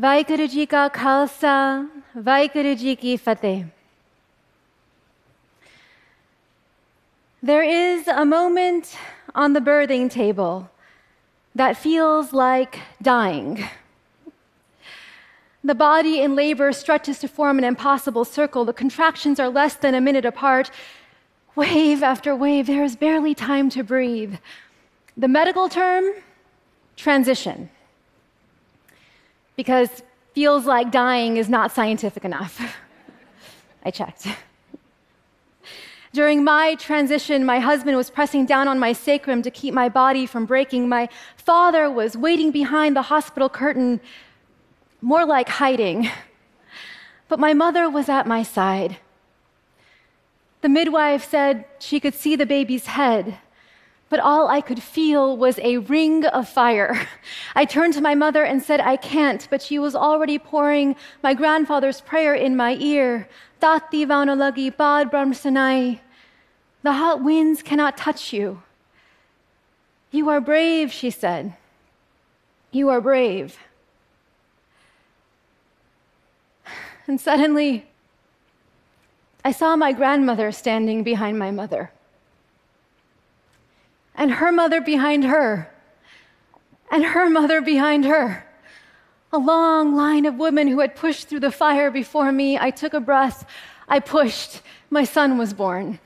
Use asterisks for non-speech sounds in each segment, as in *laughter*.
ਵਾਹਿਗੁਰੂ ਜੀ ਕਾ ਖਾਲਸਾ ਵਾਹਿਗੁਰੂ ਜੀ ਕੀ ਫਤਿਹ There is a moment on the birthing table that feels like dying. The body in labor stretches to form an impossible circle. The contractions are less than a minute apart. Wave after wave, there is barely time to breathe. The medical term, transition because feels like dying is not scientific enough. *laughs* I checked. During my transition, my husband was pressing down on my sacrum to keep my body from breaking. My father was waiting behind the hospital curtain, more like hiding. But my mother was at my side. The midwife said she could see the baby's head but all I could feel was a ring of fire. *laughs* I turned to my mother and said, I can't, but she was already pouring my grandfather's prayer in my ear. Tati vaunalagi bad brahmsanai. The hot winds cannot touch you. You are brave, she said. You are brave. *sighs* And suddenly, I saw my grandmother standing behind my mother and her mother behind her, and her mother behind her. A long line of women who had pushed through the fire before me. I took a breath, I pushed, my son was born.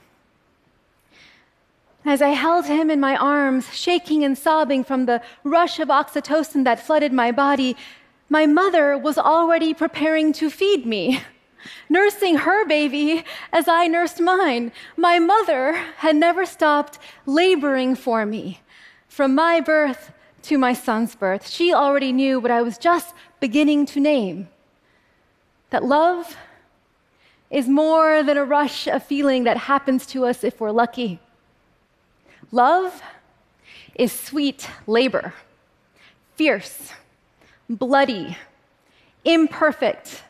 As I held him in my arms, shaking and sobbing from the rush of oxytocin that flooded my body, my mother was already preparing to feed me *laughs* nursing her baby as I nursed mine. My mother had never stopped laboring for me from my birth to my son's birth. She already knew what I was just beginning to name that love is more than a rush of feeling that happens to us if we're lucky. Love is sweet labor, fierce, bloody, imperfect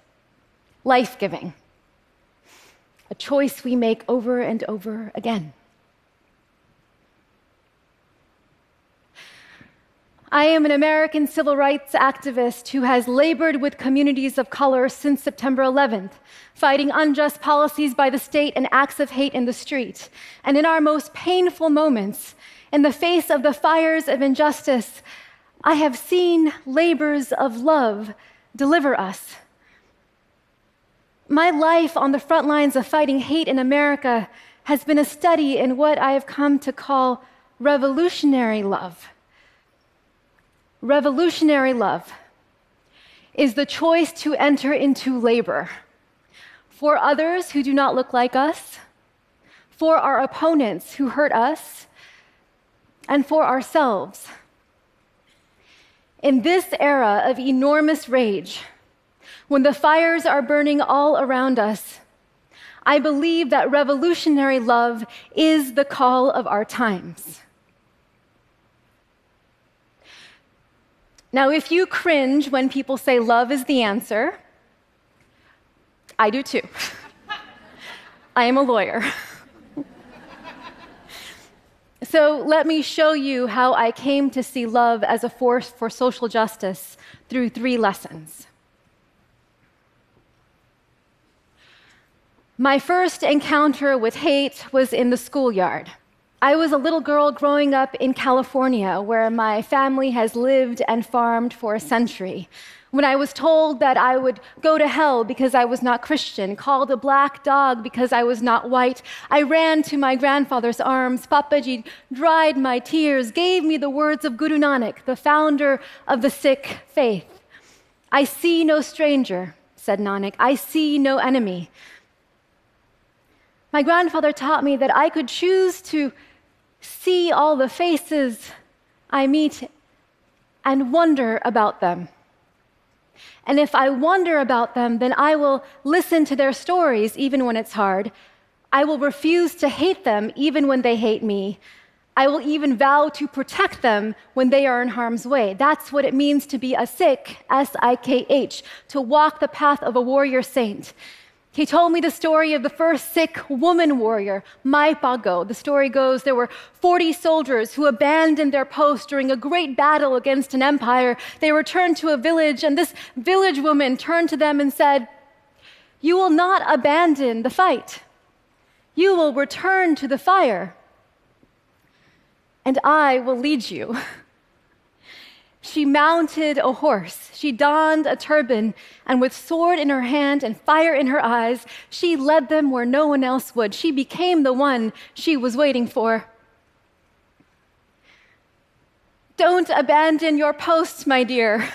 life giving, a choice we make over and over again. I am an American civil rights activist who has labored with communities of color since September 11th, fighting unjust policies by the state and acts of hate in the street. And in our most painful moments, in the face of the fires of injustice, I have seen labors of love deliver us my life on the front lines of fighting hate in America has been a study in what I have come to call revolutionary love. Revolutionary love is the choice to enter into labor for others who do not look like us, for our opponents who hurt us, and for ourselves. In this era of enormous rage, when the fires are burning all around us, I believe that revolutionary love is the call of our times. Now, if you cringe when people say love is the answer, I do too. *laughs* I am a lawyer. *laughs* so let me show you how I came to see love as a force for social justice through three lessons. My first encounter with hate was in the schoolyard. I was a little girl growing up in California, where my family has lived and farmed for a century. When I was told that I would go to hell because I was not Christian, called a black dog because I was not white, I ran to my grandfather's arms. Papaji dried my tears, gave me the words of Guru Nanak, the founder of the Sikh faith. I see no stranger, said Nanak. I see no enemy. My grandfather taught me that I could choose to see all the faces I meet and wonder about them. And if I wonder about them, then I will listen to their stories even when it's hard. I will refuse to hate them even when they hate me. I will even vow to protect them when they are in harm's way. That's what it means to be a Sikh, S I K H, to walk the path of a warrior saint. He told me the story of the first Sikh woman warrior, Mai Bhago. The story goes there were 40 soldiers who abandoned their post during a great battle against an empire. They returned to a village, and this village woman turned to them and said, You will not abandon the fight. You will return to the fire, and I will lead you. *laughs* She mounted a horse. She donned a turban, and with sword in her hand and fire in her eyes, she led them where no one else would. She became the one she was waiting for. Don't abandon your post, my dear.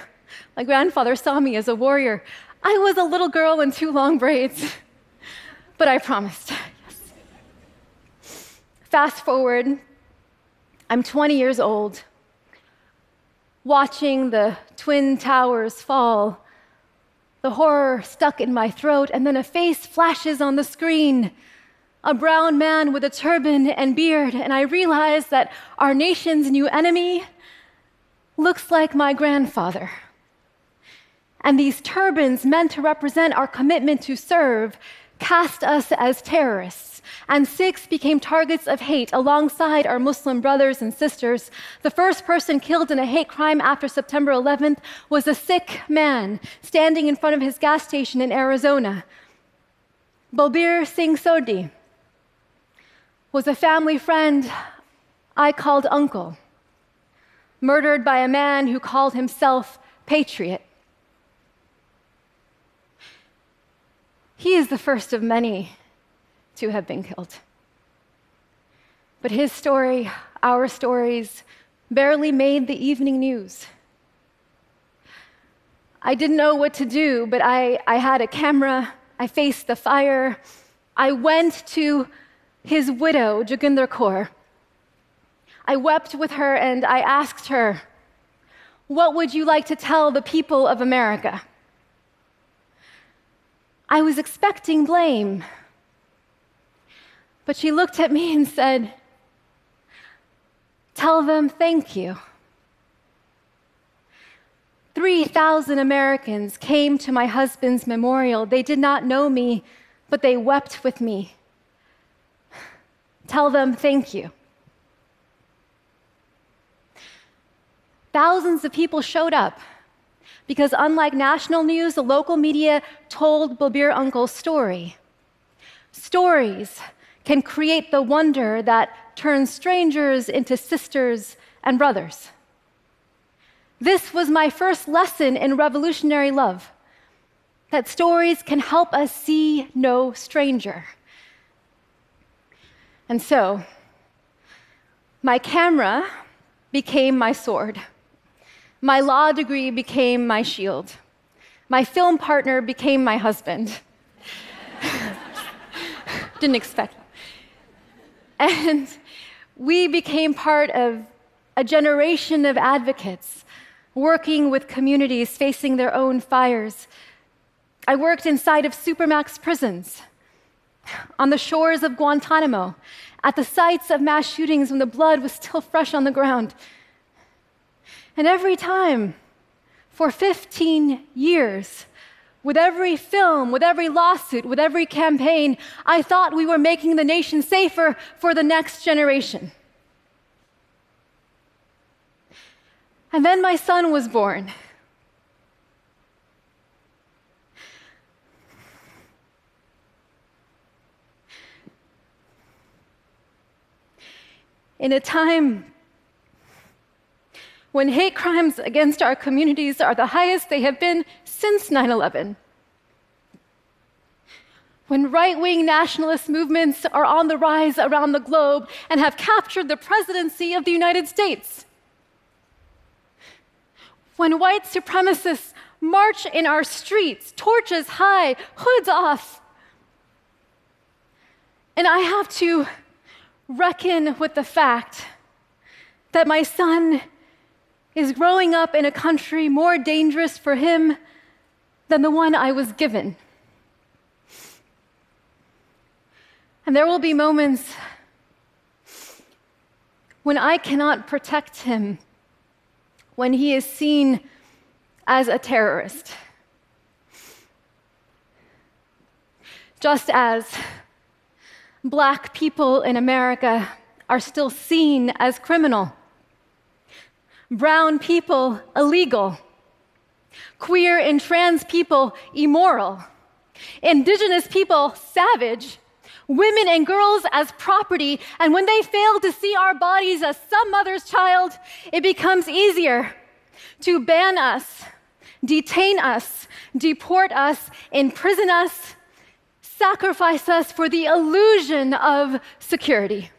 My grandfather saw me as a warrior. I was a little girl in two long braids, but I promised. Yes. Fast forward, I'm 20 years old watching the Twin Towers fall. The horror stuck in my throat, and then a face flashes on the screen a brown man with a turban and beard, and I realize that our nation's new enemy looks like my grandfather. And these turbans, meant to represent our commitment to serve, cast us as terrorists and Sikhs became targets of hate alongside our Muslim brothers and sisters. The first person killed in a hate crime after September 11th was a Sikh man standing in front of his gas station in Arizona. Balbir Singh Sodhi was a family friend I called uncle, murdered by a man who called himself patriot. He is the first of many to have been killed. But his story, our stories, barely made the evening news. I didn't know what to do, but I, I had a camera. I faced the fire. I went to his widow, Joginder Kaur. I wept with her and I asked her, What would you like to tell the people of America? I was expecting blame. But she looked at me *laughs* and said, Tell them thank you. 3,000 Americans came to my husband's memorial. They did not know me, but they wept with me. *sighs* Tell them thank you. Thousands of people showed up because, unlike national news, the local media told Balbir Uncle's story. Stories can create the wonder that turns strangers into sisters and brothers. This was my first lesson in revolutionary love that stories can help us see no stranger. And so, my camera became my sword. My law degree became my shield. My film partner became my husband. *laughs* Didn't expect That. and we became part of a generation of advocates working with communities facing their own fires. I worked inside of Supermax prisons, on the shores of Guantanamo, at the sites of mass shootings when the blood was still fresh on the ground. And every time, for 15 years, with every film, with every lawsuit, with every campaign, I thought we were making the nation safer for the next generation. And then my son was born. In a time when hate crimes against our communities are the highest they have been since 9 11. When right wing nationalist movements are on the rise around the globe and have captured the presidency of the United States. When white supremacists march in our streets, torches high, hoods off. And I have to reckon with the fact that my son is growing up in a country more dangerous for him than the one I was given. And there will be moments when I cannot protect him, when he is seen as a terrorist. just as black people in America are still seen as criminal, brown people illegal, queer and trans people immoral, indigenous people savage, women and girls as property, and when they fail to see our bodies as some mother's child, it becomes easier to ban us, detain us, deport us, imprison us, sacrifice us for the illusion of security.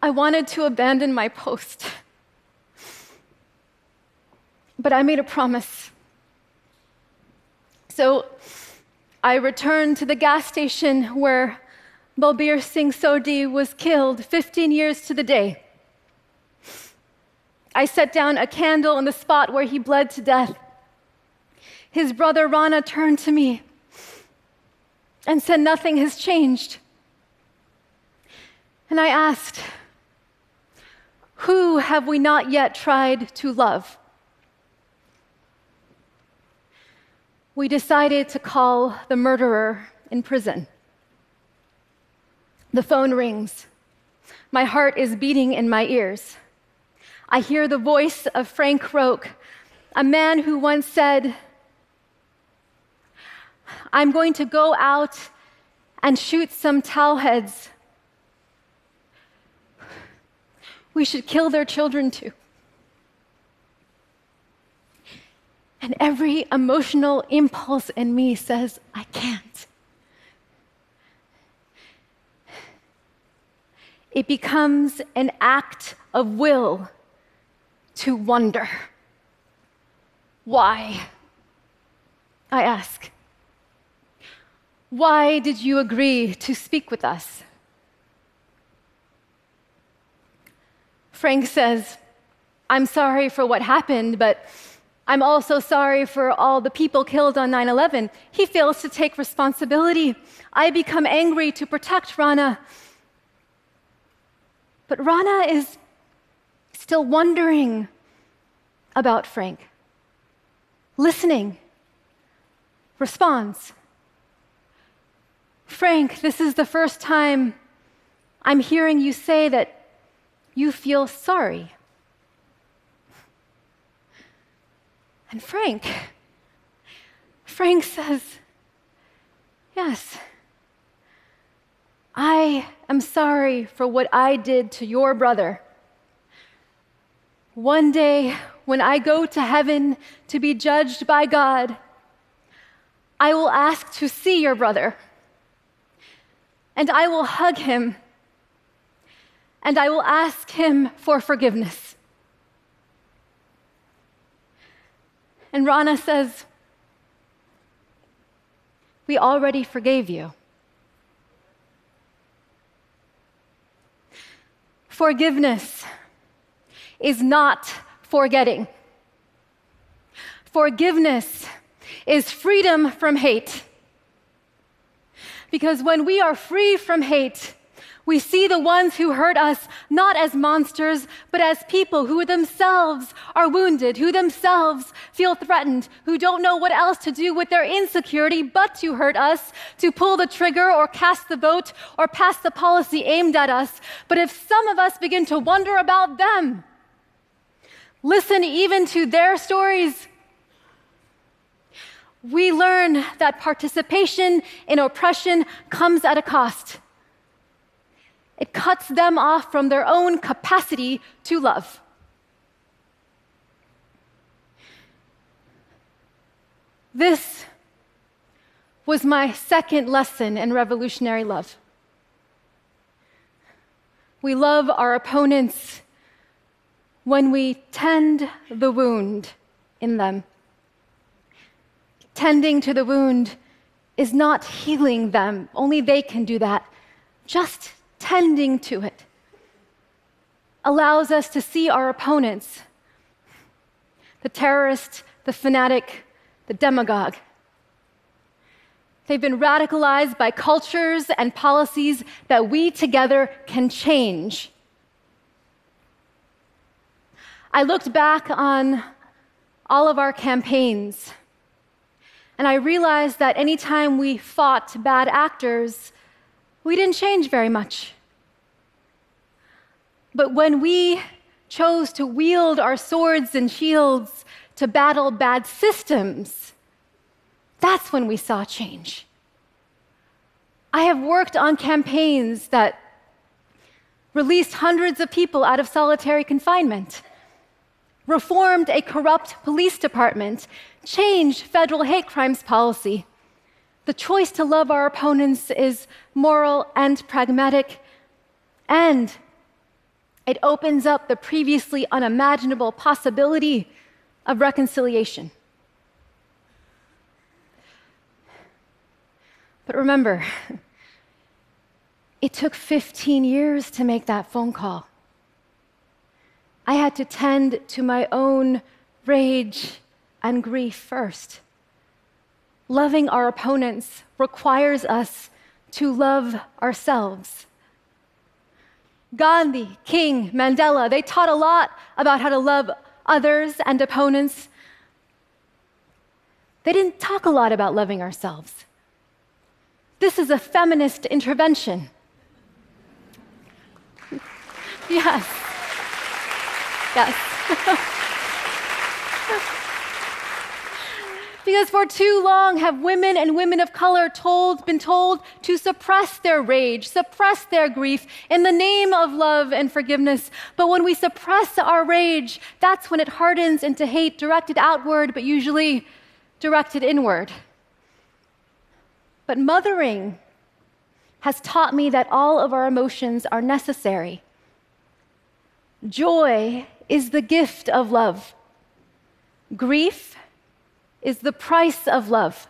I wanted to abandon my post. But I made a promise. So I returned to the gas station where Balbir Singh Sodhi was killed 15 years to the day. I set down a candle on the spot where he bled to death. His brother Rana turned to me and said, Nothing has changed. And I asked, Who have we not yet tried to love? we decided to call the murderer in prison. The phone rings. My heart is beating in my ears. I hear the voice of Frank Roque, a man who once said, I'm going to go out and shoot some towelheads. We should kill their children too. And every emotional impulse in me says, I can't. It becomes an act of will to wonder. Why? I ask. Why did you agree to speak with us? Frank says, I'm sorry for what happened, but I'm also sorry for all the people killed on 9 11. He fails to take responsibility. I become angry to protect Rana. But Rana is still wondering about Frank, listening, responds. Frank, this is the first time I'm hearing you say that you feel sorry. And Frank, Frank says, Yes, I am sorry for what I did to your brother. One day, when I go to heaven to be judged by God, I will ask to see your brother, and I will hug him, and I will ask him for forgiveness. And Rana says, We already forgave you. Forgiveness is not forgetting. Forgiveness is freedom from hate. Because when we are free from hate, we see the ones who hurt us not as monsters, but as people who themselves are wounded, who themselves feel threatened, who don't know what else to do with their insecurity but to hurt us, to pull the trigger or cast the vote or pass the policy aimed at us. But if some of us begin to wonder about them, listen even to their stories, we learn that participation in oppression comes at a cost. It cuts them off from their own capacity to love. This was my second lesson in revolutionary love. We love our opponents when we tend the wound in them. Tending to the wound is not healing them, only they can do that. Just tending to it allows us to see our opponents the terrorist, the fanatic, the demagogue They've been radicalized by cultures and policies that we together can change. I looked back on all of our campaigns, and I realized that anytime we fought bad actors, we didn't change very much. But when we chose to wield our swords and shields to battle bad systems, that's when we saw change. I have worked on campaigns that released hundreds of people out of solitary confinement, reformed a corrupt police department, changed federal hate crimes policy. The choice to love our opponents is moral and pragmatic, and it opens up the previously unimaginable possibility of reconciliation. But remember, it took 15 years to make that phone call. I had to tend to my own rage and grief first. Loving our opponents requires us to love ourselves. Gandhi, King, Mandela, they taught a lot about how to love others and opponents. They didn't talk a lot about loving ourselves. This is a feminist intervention. *laughs* yes. Yes. *laughs* because for too long have women and women of color told, been told to suppress their rage, suppress their grief in the name of love and forgiveness. But when we suppress our rage, that's when it hardens into hate directed outward, but usually directed inward. But mothering has taught me that all of our emotions are necessary. Joy is the gift of love. Grief is the price of love.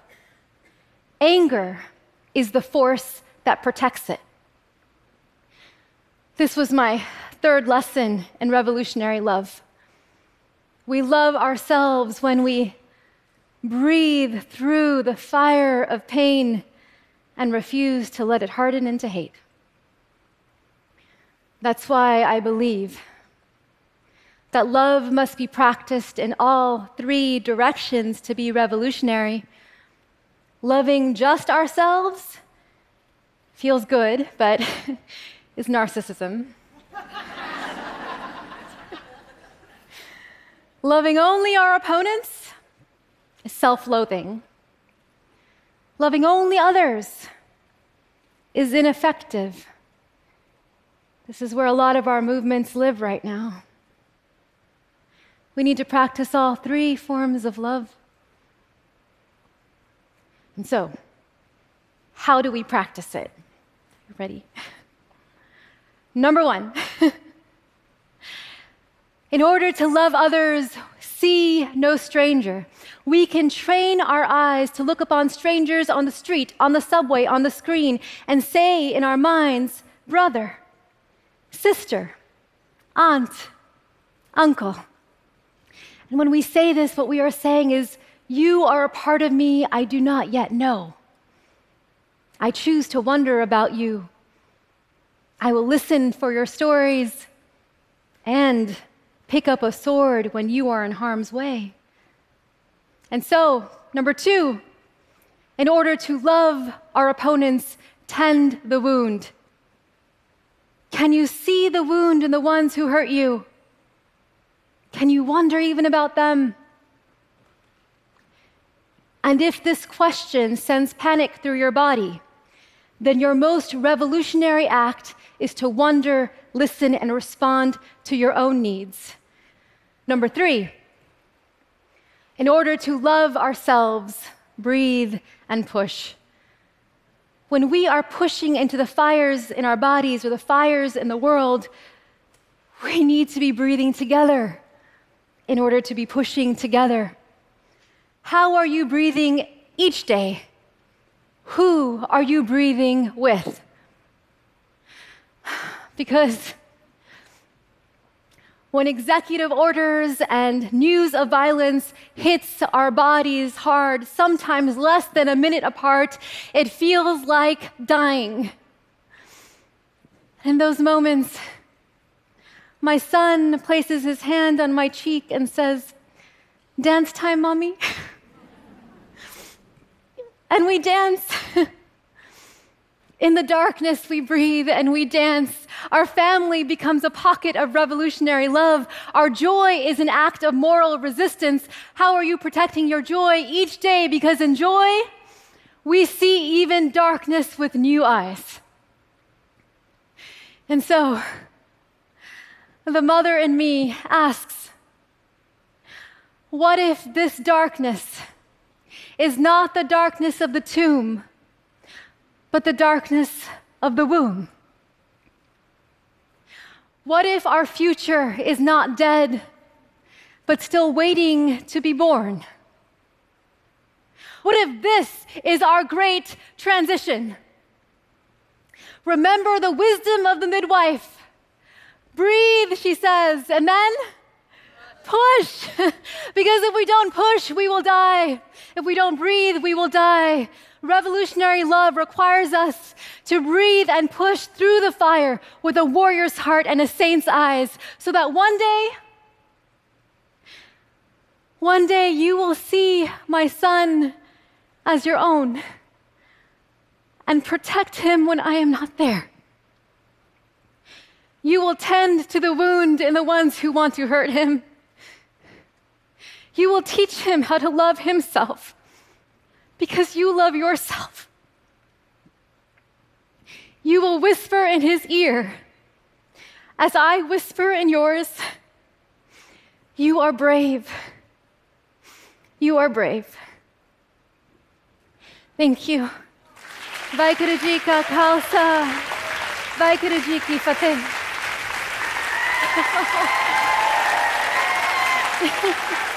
Anger is the force that protects it. This was my third lesson in revolutionary love. We love ourselves when we breathe through the fire of pain and refuse to let it harden into hate. That's why I believe that love must be practiced in all three directions to be revolutionary. Loving just ourselves feels good, but *laughs* is narcissism. *laughs* Loving only our opponents is self loathing. Loving only others is ineffective. This is where a lot of our movements live right now. We need to practice all three forms of love. And so, how do we practice it? You Ready? *laughs* Number one, *laughs* in order to love others, see no stranger. We can train our eyes to look upon strangers on the street, on the subway, on the screen, and say in our minds, brother, sister, aunt, uncle. And when we say this, what we are saying is, You are a part of me I do not yet know. I choose to wonder about you. I will listen for your stories and pick up a sword when you are in harm's way. And so, number two, in order to love our opponents, tend the wound. Can you see the wound in the ones who hurt you? Can you wonder even about them? And if this question sends panic through your body, then your most revolutionary act is to wonder, listen, and respond to your own needs. Number three, in order to love ourselves, breathe and push. When we are pushing into the fires in our bodies or the fires in the world, we need to be breathing together in order to be pushing together. How are you breathing each day? Who are you breathing with? *sighs* Because when executive orders and news of violence hits our bodies hard, sometimes less than a minute apart, it feels like dying. In those moments, my son places his hand on my cheek and says, Dance time, mommy. *laughs* and we dance. *laughs* In the darkness, we breathe and we dance. Our family becomes a pocket of revolutionary love. Our joy is an act of moral resistance. How are you protecting your joy each day? Because in joy, we see even darkness with new eyes. And so, the mother in me asks, What if this darkness is not the darkness of the tomb? but the darkness of the womb? What if our future is not dead, but still waiting to be born? What if this is our great transition? Remember the wisdom of the midwife. Breathe, she says, and then push. *laughs* because if we don't push, we will die. If we don't breathe, we will die. Revolutionary love requires us to breathe and push through the fire with a warrior's heart and a saint's eyes so that one day, one day you will see my son as your own and protect him when I am not there. You will tend to the wound in the ones who want to hurt him. You will teach him how to love himself because you love yourself. You will whisper in his ear, as I whisper in yours, You are brave. You are brave. Thank you. Waheguru ji ka khalsa. Waheguru ji ki fateh. Thank you.